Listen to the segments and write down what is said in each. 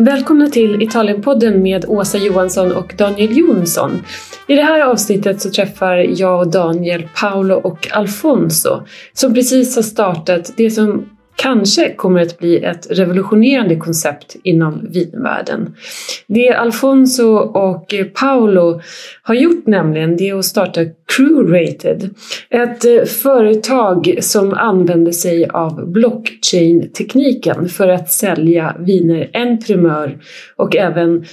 Välkomna till Italienpodden med Åsa Johansson och Daniel Jonsson. I det här avsnittet så träffar jag och Daniel Paolo och Alfonso som precis har startat det som kanske kommer att bli ett revolutionerande koncept inom vinvärlden. Det Alfonso och Paolo har gjort nämligen det är att starta Crew-Rated. Ett eh, företag som använder sig av blockchain-tekniken för att sälja viner en primör och även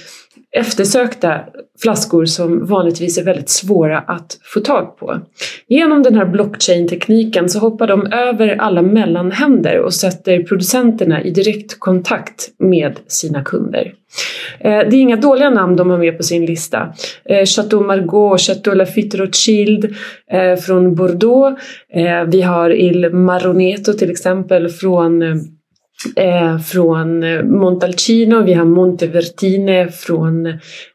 eftersökta flaskor som vanligtvis är väldigt svåra att få tag på. Genom den här blockchain-tekniken så hoppar de över alla mellanhänder och sätter producenterna i direkt kontakt med sina kunder. Eh, det är inga dåliga namn de har med på sin lista. Eh, Chateau Margaux, Chateau Lafite Rothschild eh, från Bordeaux. Vi har Il Maroneto till exempel från eh, från eh, Montalcino, vi har Montevertine från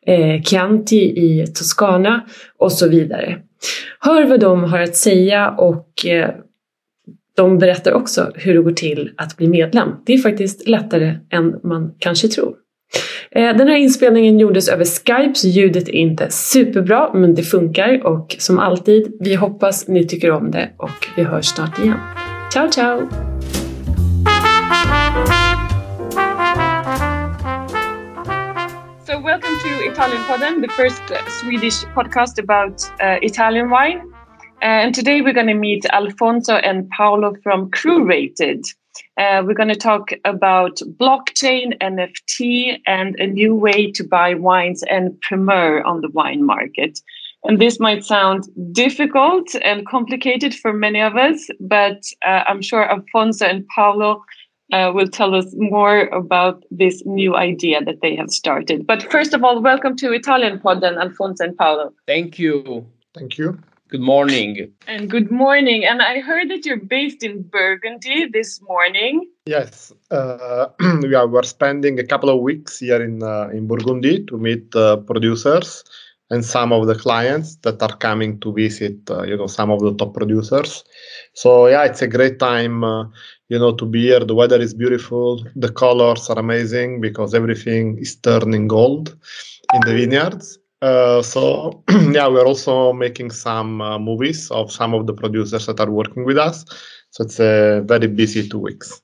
eh, Chianti i Toscana och så vidare. Hör vad de har att säga och eh, de berättar också hur det går till att bli medlem. Det är faktiskt lättare än man kanske tror. Eh, den här inspelningen gjordes över Skype så ljudet är inte superbra men det funkar och som alltid, vi hoppas ni tycker om det och vi hörs snart igen. Ciao ciao! So, welcome to Italian Podden, the first uh, Swedish podcast about uh, Italian wine. Uh, and today we're going to meet Alfonso and Paolo from Crurated. Uh, we're going to talk about blockchain, NFT, and a new way to buy wines en primeur on the wine market. And this might sound difficult and complicated for many of us, but uh, I'm sure Alfonso and Paolo uh, will tell us more about this new idea that they have started. But first of all, welcome to Italian Podden, Alfonso and Paolo. Thank you. Thank you. Good morning. And good morning. And I heard that you're based in Burgundy this morning. Yes, uh, we are we're spending a couple of weeks here in uh, in Burgundy to meet uh, producers and some of the clients that are coming to visit. Uh, you know, some of the top producers. So yeah, it's a great time uh, you know to be here the weather is beautiful the colors are amazing because everything is turning gold in the vineyards uh, so yeah we're also making some uh, movies of some of the producers that are working with us so it's a very busy two weeks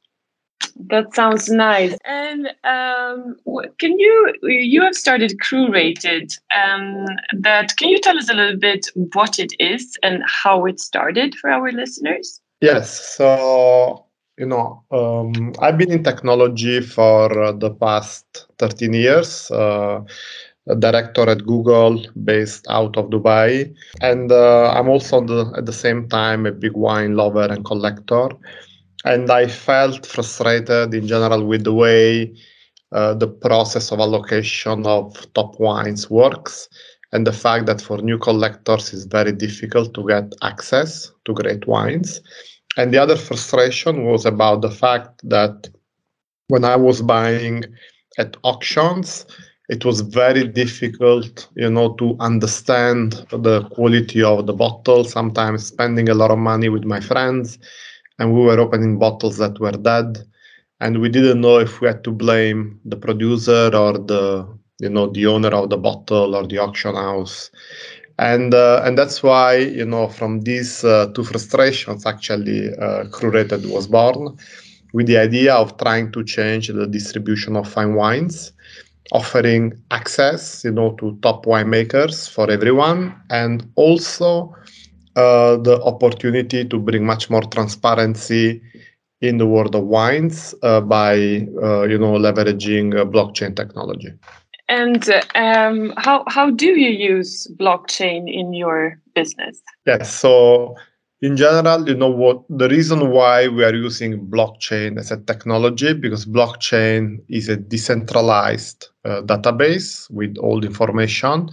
that sounds nice and um, can you you have started Crurated um, that can you tell us a little bit what it is and how it started for our listeners yes so you know, um, I've been in technology for uh, the past 13 years. Uh, a director at Google, based out of Dubai, and uh, I'm also the, at the same time a big wine lover and collector. And I felt frustrated in general with the way uh, the process of allocation of top wines works, and the fact that for new collectors it's very difficult to get access to great wines. And the other frustration was about the fact that when I was buying at auctions, it was very difficult, you know, to understand the quality of the bottle. Sometimes spending a lot of money with my friends, and we were opening bottles that were dead, and we didn't know if we had to blame the producer or the, you know, the owner of the bottle or the auction house. And uh, and that's why you know from these uh, two frustrations actually uh, Rated was born with the idea of trying to change the distribution of fine wines offering access you know to top winemakers for everyone and also uh, the opportunity to bring much more transparency in the world of wines uh, by uh, you know leveraging uh, blockchain technology and um, how how do you use blockchain in your business? Yes, so in general, you know what the reason why we are using blockchain as a technology because blockchain is a decentralized uh, database with all the information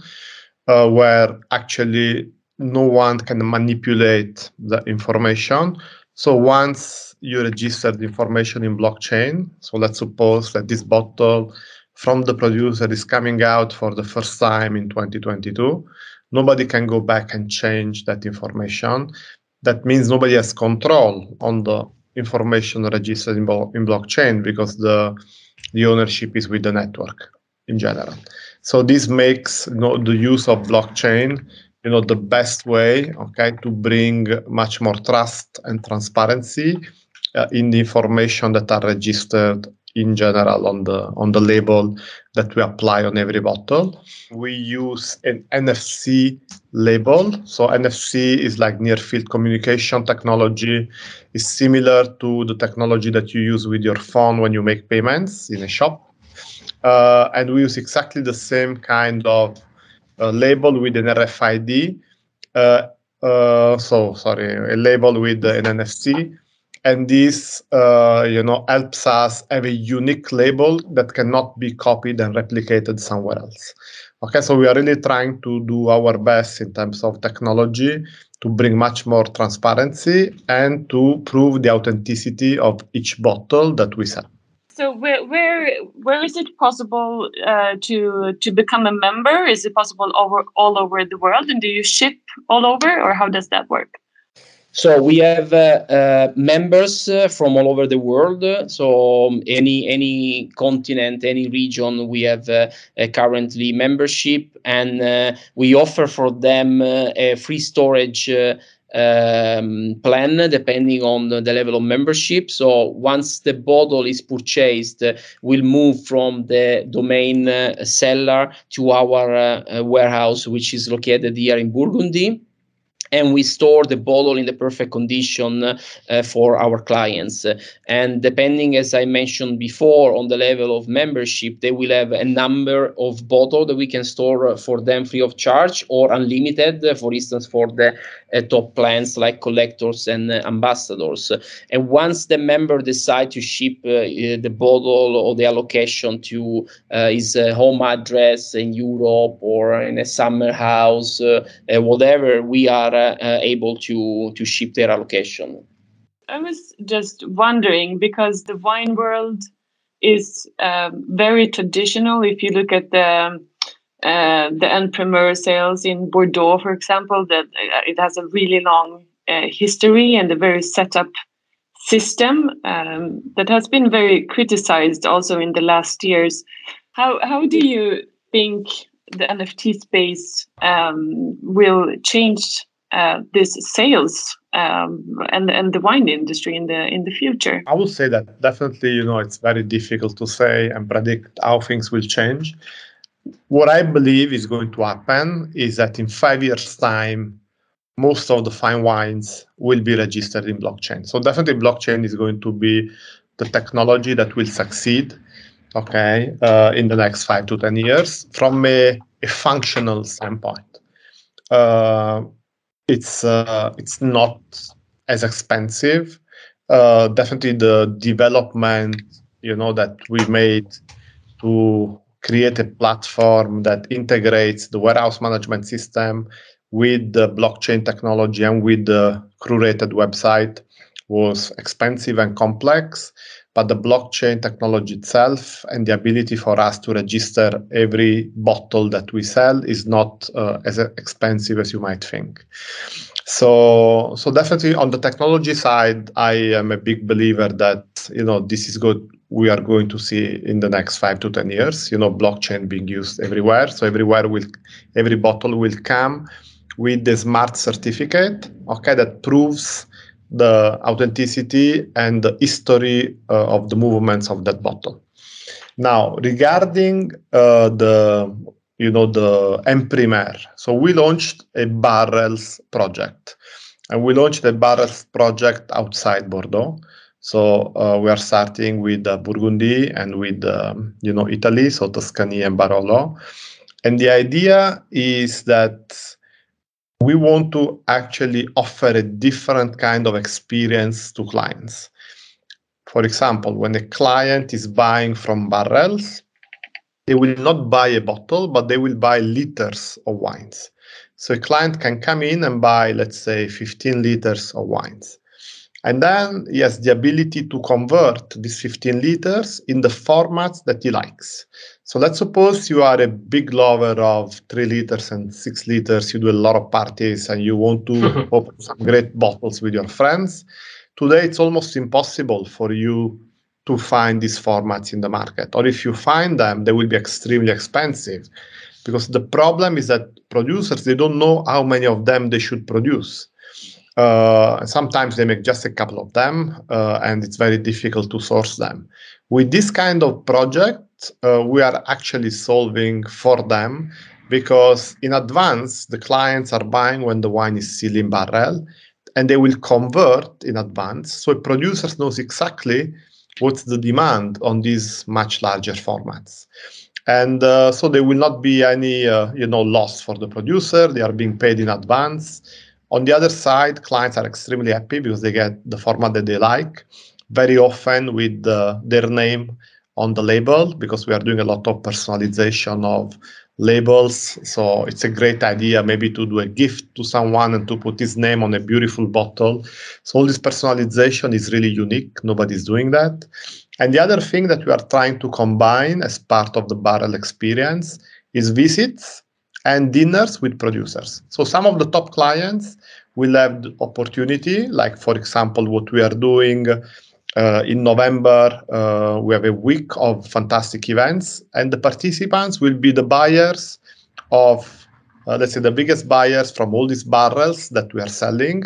uh, where actually no one can manipulate the information. So once you register the information in blockchain, so let's suppose that this bottle from the producer is coming out for the first time in 2022. Nobody can go back and change that information. That means nobody has control on the information registered in, in blockchain because the the ownership is with the network in general. So this makes you know, the use of blockchain you know the best way okay to bring much more trust and transparency uh, in the information that are registered in general on the on the label that we apply on every bottle. We use an NFC label. So NFC is like near field communication technology. is similar to the technology that you use with your phone when you make payments in a shop. Uh, and we use exactly the same kind of uh, label with an RFID. Uh, uh, so sorry, a label with an NFC and this uh, you know helps us have a unique label that cannot be copied and replicated somewhere else okay so we are really trying to do our best in terms of technology to bring much more transparency and to prove the authenticity of each bottle that we sell so where where where is it possible uh, to to become a member is it possible over all over the world and do you ship all over or how does that work so we have uh, uh, members uh, from all over the world. So um, any any continent, any region, we have uh, currently membership, and uh, we offer for them uh, a free storage. Um, plan depending on the level of membership. So once the bottle is purchased, uh, we'll move from the domain uh, seller to our uh, warehouse, which is located here in Burgundy and we store the bottle in the perfect condition uh, for our clients. And depending, as I mentioned before, on the level of membership, they will have a number of bottles that we can store for them free of charge or unlimited, for instance, for the uh, top plans like collectors and uh, ambassadors. And once the member decide to ship uh, the bottle or the allocation to uh, his uh, home address in Europe or in a summer house, whatever, we are uh, able to to ship their allocation. I was just wondering because the wine world is uh, very traditional. If you look at the uh, the en primeur sales in Bordeaux, for example, that uh, it has a really long uh, history and a very set up system um, that has been very criticized also in the last years. How how do you think the NFT space um, will change uh, this sales um, and and the wine industry in the in the future? I would say that definitely, you know, it's very difficult to say and predict how things will change. What I believe is going to happen is that in five years' time, most of the fine wines will be registered in blockchain. So definitely, blockchain is going to be the technology that will succeed. Okay, uh, in the next five to ten years, from a, a functional standpoint. Uh, it's uh, it's not as expensive. Uh, definitely, the development you know that we made to create a platform that integrates the warehouse management system with the blockchain technology and with the Crurated website was expensive and complex but the blockchain technology itself and the ability for us to register every bottle that we sell is not uh, as expensive as you might think. So, so definitely on the technology side, I am a big believer that you know this is good. We are going to see in the next five to ten years, you know, blockchain being used everywhere. So everywhere will, every bottle will come with the smart certificate, okay, that proves the authenticity and the history uh, of the movements of that bottle. Now, regarding uh, the you know the en primeur, so we launched a barrels project, and we launched a barrels project outside Bordeaux. So uh, we are starting with uh, Burgundy and with um, you know Italy, so Tuscany and Barolo, and the idea is that we want to actually offer a different kind of experience to clients. For example, when a client is buying from barrels, they will not buy a bottle, but they will buy liters of wines. So a client can come in and buy, let's say, 15 liters of wines. And then he has the ability to convert these 15 liters in the formats that he likes. So let's suppose you are a big lover of three liters and six liters. You do a lot of parties and you want to open some great bottles with your friends. Today, it's almost impossible for you to find these formats in the market. Or if you find them, they will be extremely expensive because the problem is that producers they don't know how many of them they should produce. Uh, sometimes they make just a couple of them, uh, and it's very difficult to source them. With this kind of project, uh, we are actually solving for them because in advance the clients are buying when the wine is still in barrel, and they will convert in advance. So producers knows exactly what's the demand on these much larger formats. And uh, so there will not be any uh, you know loss for the producer. They are being paid in advance. On the other side clients are extremely happy because they get the format that they like. Very often with uh, their name on the label because we are doing a lot of personalization of labels. So it's a great idea maybe to do a gift to someone and to put his name on a beautiful bottle. So all this personalization is really unique. Nobody's doing that. And the other thing that we are trying to combine as part of the barrel experience is visits and dinners with producers. So some of the top clients will have the opportunity, like for example, what we are doing uh, in November, uh, we have a week of fantastic events, and the participants will be the buyers of, uh, let's say, the biggest buyers from all these barrels that we are selling.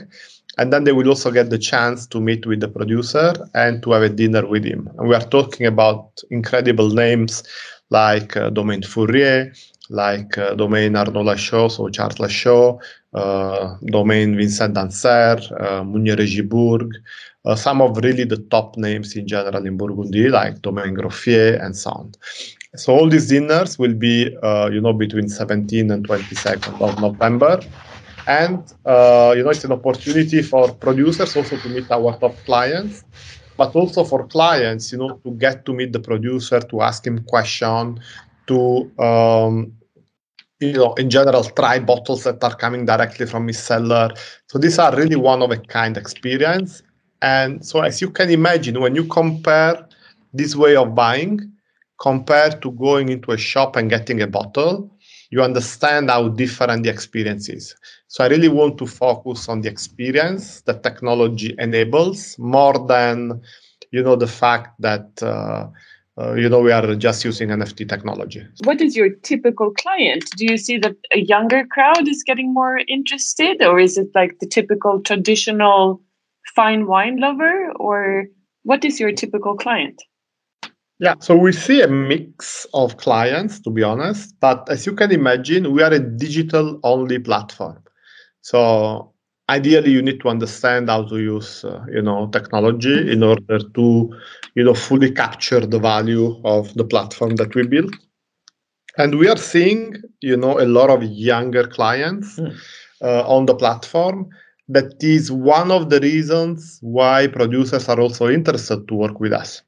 And then they will also get the chance to meet with the producer and to have a dinner with him. And we are talking about incredible names like uh, Domaine Fourrier, like uh, Domaine Arnoux-Lachaux, so Charles Lachaux, uh, Domaine Vincent Dancer, uh, Mugneret-Gibourg, uh, some of really the top names in general in Burgundy, like Domaine Groffier and so on. So all these dinners will be, uh, you know, between 17 and 22nd of November. And, uh, you know, it's an opportunity for producers also to meet our top clients, but also for clients, you know, to get to meet the producer, to ask him questions, to, um, you know, in general, try bottles that are coming directly from his cellar. So these are really one of a kind experience. And so, as you can imagine, when you compare this way of buying compared to going into a shop and getting a bottle, you understand how different the experience is. So, I really want to focus on the experience that technology enables more than, you know, the fact that. Uh, uh, you know, we are just using NFT technology. What is your typical client? Do you see that a younger crowd is getting more interested, or is it like the typical traditional fine wine lover or what is your typical client? Yeah, so we see a mix of clients, to be honest. But as you can imagine, we are a digital only platform. So ideally, you need to understand how to use, uh, you know, technology in order to, you know, fully capture the value of the platform that we built. And we are seeing, you know, a lot of younger clients mm. uh, on the platform that is one of the reasons why producers are also interested to work with us.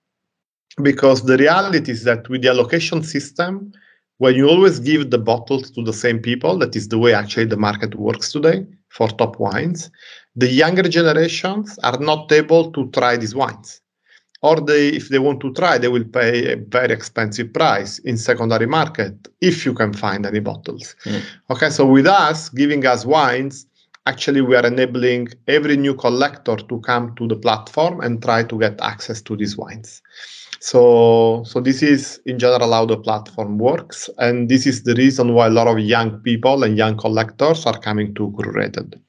Because the reality is that with the allocation system, when you always give the bottles to the same people, that is the way actually the market works today for top wines, the younger generations are not able to try these wines. Or they, if they want to try, they will pay a very expensive price in secondary market if you can find any bottles. Mm. Okay, so with us, giving us wines, actually we are enabling every new collector to come to the platform and try to get access to these wines. So so this is in general how the platform works and this is the reason why a lot of young people and young collectors are coming to Crurated.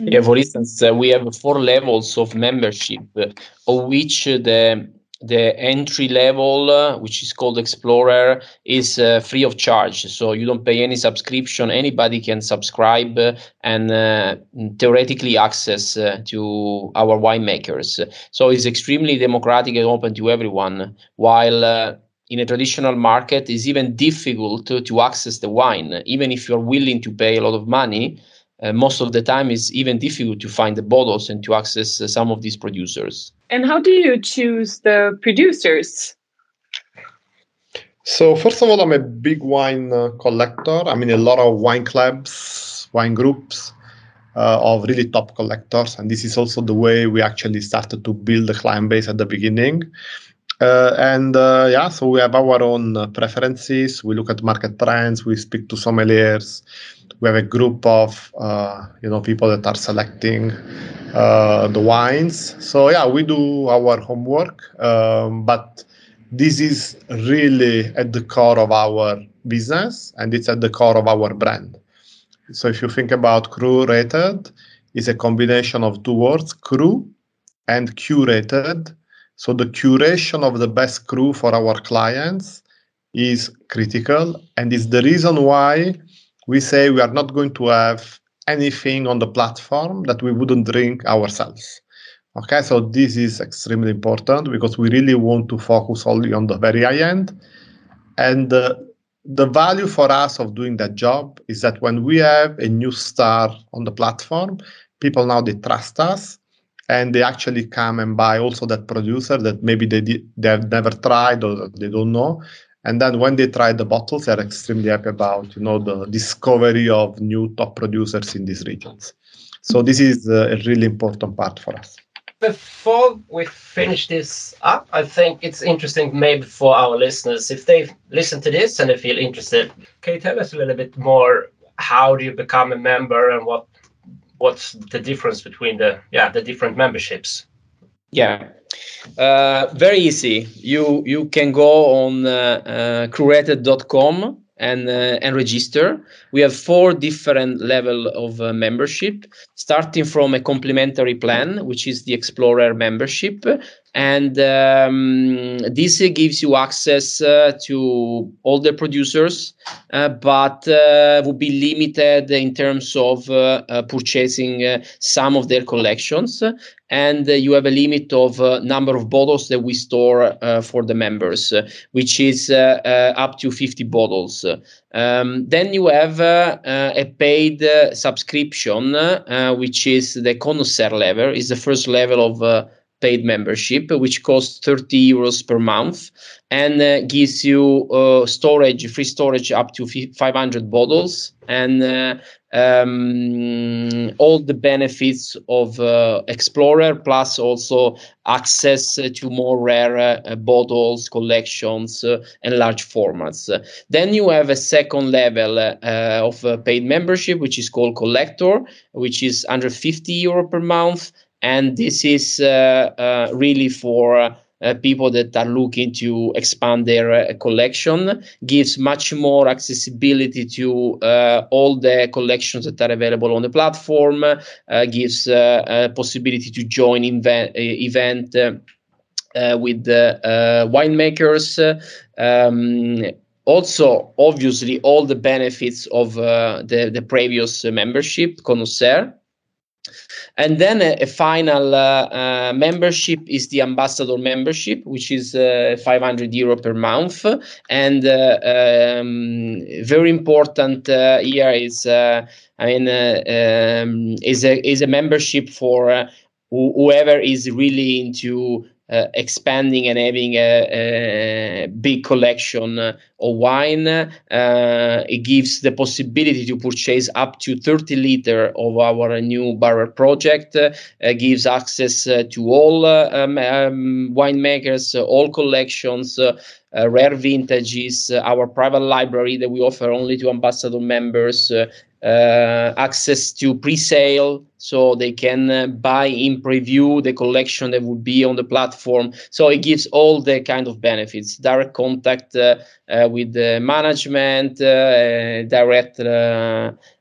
Yeah for instance uh, we have four levels of membership uh, of which the the entry level, uh, which is called Explorer, is uh, free of charge. So you don't pay any subscription. Anybody can subscribe and uh, theoretically access uh, to our winemakers. So it's extremely democratic and open to everyone. While uh, in a traditional market, it's even difficult to, to access the wine, even if you're willing to pay a lot of money. Uh, most of the time, it's even difficult to find the bottles and to access some of these producers. And how do you choose the producers? So, first of all, I'm a big wine uh, collector. I'm in a lot of wine clubs, wine groups uh, of really top collectors. And this is also the way we actually started to build the client base at the beginning. Uh, and uh, yeah, so we have our own uh, preferences. We look at market trends. We speak to sommeliers. We have a group of uh, you know people that are selecting uh, the wines. So yeah, we do our homework, um, but this is really at the core of our business and it's at the core of our brand. So if you think about Crurated, it's a combination of two words, cru and curated. So the curation of the best crew for our clients is critical and is the reason why we say we are not going to have anything on the platform that we wouldn't drink ourselves. Okay, so this is extremely important because we really want to focus only on the very high end. And uh, the value for us of doing that job is that when we have a new star on the platform, people now they trust us and they actually come and buy also that producer that maybe they they have never tried or they don't know and then when they try the bottles they're extremely happy about you know the discovery of new top producers in these regions. So this is uh, a really important part for us. Before we finish this up i think it's interesting maybe for our listeners if they listen to this and they feel interested can you tell us a little bit more how do you become a member and what what's the difference between the yeah the different memberships? Yeah uh, very easy. You you can go on uh, uh, and uh, and register. We have four different level of uh, membership, starting from a complimentary plan, which is the Explorer membership, and um, this gives you access uh, to all the producers, uh, but uh, will be limited in terms of uh, uh, purchasing uh, some of their collections. And you have a limit of number of bottles that we store for the members, which is up to 50 bottles. Um, then you have a paid subscription, which is the connoisseur level, is the first level of paid membership, which costs 30 euros per month and uh, gives you uh, storage, free storage up to 500 bottles and uh, um, all the benefits of uh, Explorer, plus also access to more rare uh, bottles, collections, uh, and large formats. then you have a second level of paid membership, which is called Collector, which is under 50 euro per month and this is uh, uh, really for uh, people that are looking to expand their uh, collection gives much more accessibility to uh, all the collections that are available on the platform uh, gives a possibility to join event, event with the winemakers. Um, also obviously all the benefits of the, the previous membership connoisseur and then a, a final uh, uh, membership is the ambassador membership, which is uh, 500 euro per month. And uh, um, very important uh, here is, uh, I mean, um, is a is a membership for whoever is really into uh, expanding and having a, a big collection of wine. Uh, it gives the possibility to purchase up to 30 liter of our new barrel project. Uh, gives access uh, to all uh, um, um, winemakers, all collections. Uh, rare vintages, uh, our private library that we offer only to ambassador members, uh, access to pre-sale so they can uh, buy in preview the collection that would be on the platform. So it gives all the kind of benefits direct contact uh, uh, with the management direct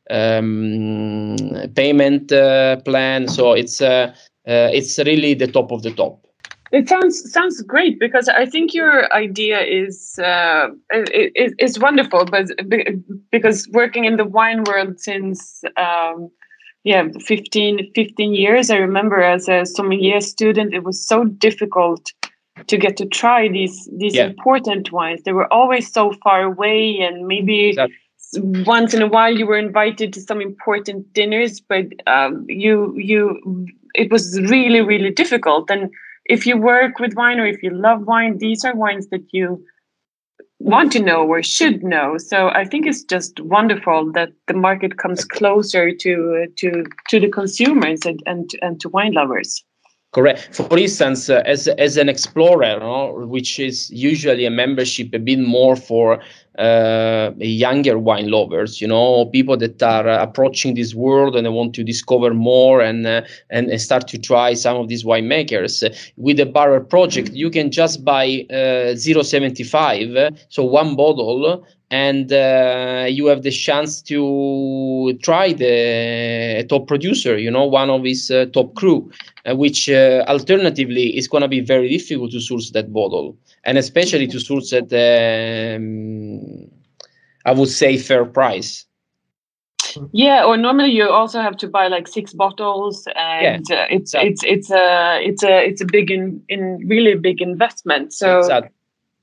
um, payment plan. So it's it's really the top of the top it sounds sounds great because I think your idea is uh, is, is wonderful, but because working in the wine world since um, yeah 15, 15 years, I remember as a sommelier student, it was so difficult to get to try these these yeah. important wines. They were always so far away, and maybe. Once in a while, you were invited to some important dinners, but um, you you it was really really difficult. And if you work with wine or if you love wine, these are wines that you want to know or should know. So I think it's just wonderful that the market comes closer to to to the consumers and and, and to wine lovers. Correct. For instance, uh, as as an explorer, no, which is usually a membership a bit more for uh, younger wine lovers, you know, people that are approaching this world and they want to discover more and, uh, and, and start to try some of these winemakers. with the Barrel project, you can just buy uh, 0.75, so one bottle, and uh, you have the chance to try the top producer, you know, one of his uh, top cru, uh, which uh, alternatively is going to be very difficult to source that bottle, and especially to source at, um, I would say, fair price. Yeah, or normally you also have to buy like six bottles, and yeah, uh, it's exactly. it's it's a it's a it's a big in, in really big investment. So. Exactly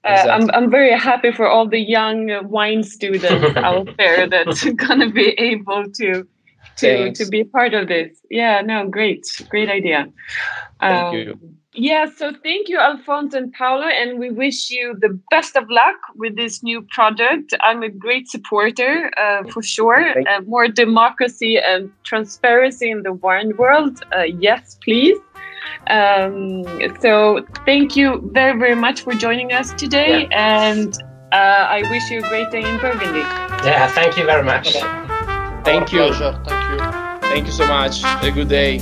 Exactly. Uh, I'm I'm very happy for all the young wine students out there that's gonna be able to to Thanks. to be part of this. Yeah, no, great, great idea. Thank um, you. Yeah, so thank you, Alfonso and Paolo, and we wish you the best of luck with this new project. I'm a great supporter uh, for sure. Uh, more democracy and transparency in the wine world. Uh, yes, please. Um, so thank you very, very much for joining us today. Yeah. And uh, I wish you a great day in Burgundy. Yeah, thank you very much. Thank you. Pleasure. Thank you. Thank you so much. A good day.